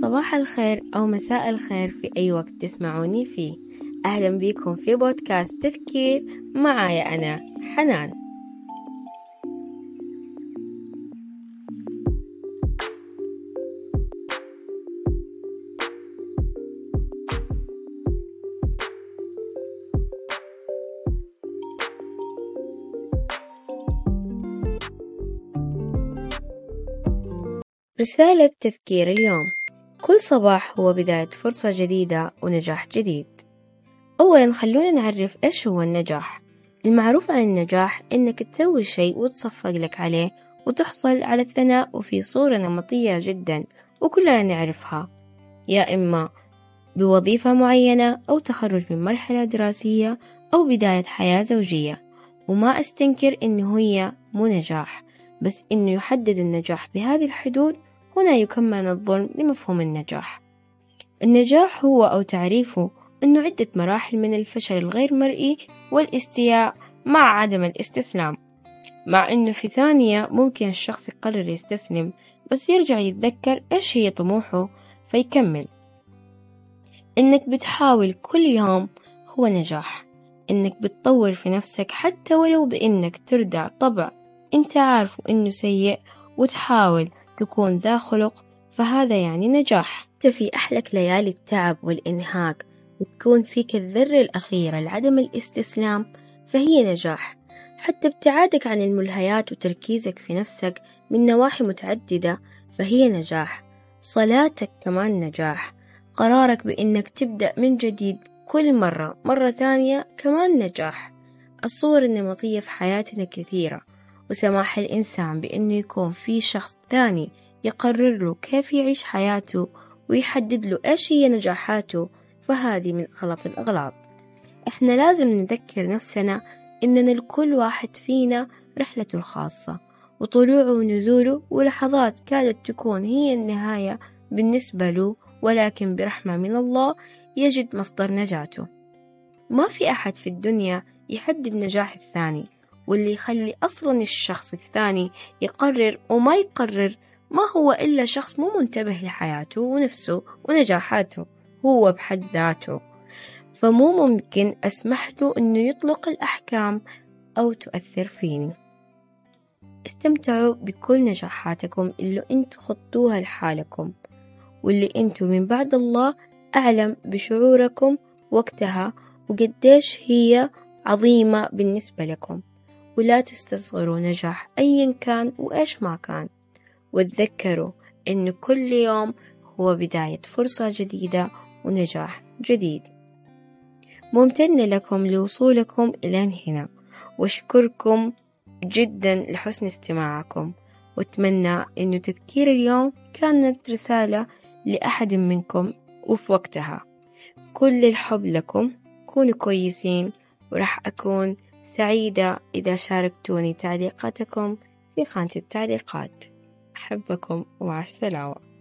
صباح الخير أو مساء الخير في أي وقت تسمعوني فيه. أهلا بكم في بودكاست تفكير معايا أنا حنان. رسالة تذكير اليوم. كل صباح هو بداية فرصة جديدة ونجاح جديد. أولا خلونا نعرف إيش هو النجاح. المعروف عن النجاح إنك تسوي شيء وتصفق لك عليه وتحصل على الثناء وفي صورة نمطية جدا وكلنا نعرفها. يا إما بوظيفة معينة أو تخرج من مرحلة دراسية أو بداية حياة زوجية. وما أستنكر إنه هي مو نجاح بس إنه يحدد النجاح بهذه الحدود هنا يكمن الظلم لمفهوم النجاح. النجاح هو أو تعريفه أنه عدة مراحل من الفشل الغير مرئي والاستياء مع عدم الاستسلام. مع أنه في ثانية ممكن الشخص يقرر يستسلم بس يرجع يتذكر إيش هي طموحه فيكمل. إنك بتحاول كل يوم هو نجاح. إنك بتطور في نفسك حتى ولو بإنك تردع طبع. أنت عارفه إنه سيء وتحاول تكون ذا خلق فهذا يعني نجاح. في أحلك ليالي التعب والإنهاك وتكون فيك الذرة الأخيرة لعدم الاستسلام فهي نجاح. حتى ابتعادك عن الملهيات وتركيزك في نفسك من نواحي متعددة فهي نجاح. صلاتك كمان نجاح. قرارك بإنك تبدأ من جديد كل مرة مرة ثانية كمان نجاح. الصور النمطية في حياتنا كثيرة. وسماح الإنسان بأنه يكون في شخص ثاني يقرر له كيف يعيش حياته ويحدد له إيش هي نجاحاته فهذه من أغلط الأغلاط. إحنا لازم نذكر نفسنا إننا لكل واحد فينا رحلته الخاصة وطلوعه ونزوله ولحظات كادت تكون هي النهاية بالنسبة له ولكن برحمة من الله يجد مصدر نجاته. ما في أحد في الدنيا يحدد نجاح الثاني. واللي يخلي أصلا الشخص الثاني يقرر وما يقرر ما هو إلا شخص مو منتبه لحياته ونفسه ونجاحاته هو بحد ذاته. فمو ممكن أسمح له إنه يطلق الأحكام أو تؤثر فيني. استمتعوا بكل نجاحاتكم اللي أنتوا خطوها لحالكم واللي أنتوا من بعد الله أعلم بشعوركم وقتها وقديش هي عظيمة بالنسبة لكم. ولا تستصغروا نجاح أيا كان وإيش ما كان. وتذكروا إن كل يوم هو بداية فرصة جديدة ونجاح جديد. ممتنة لكم لوصولكم إلى هنا. وأشكركم جدا لحسن استماعكم. وأتمنى إنه تذكير اليوم كانت رسالة لأحد منكم وفي وقتها. كل الحب لكم. كونوا كويسين. وراح أكون سعيدة إذا شاركتوني تعليقاتكم في خانة التعليقات. أحبكم ومع السلامة.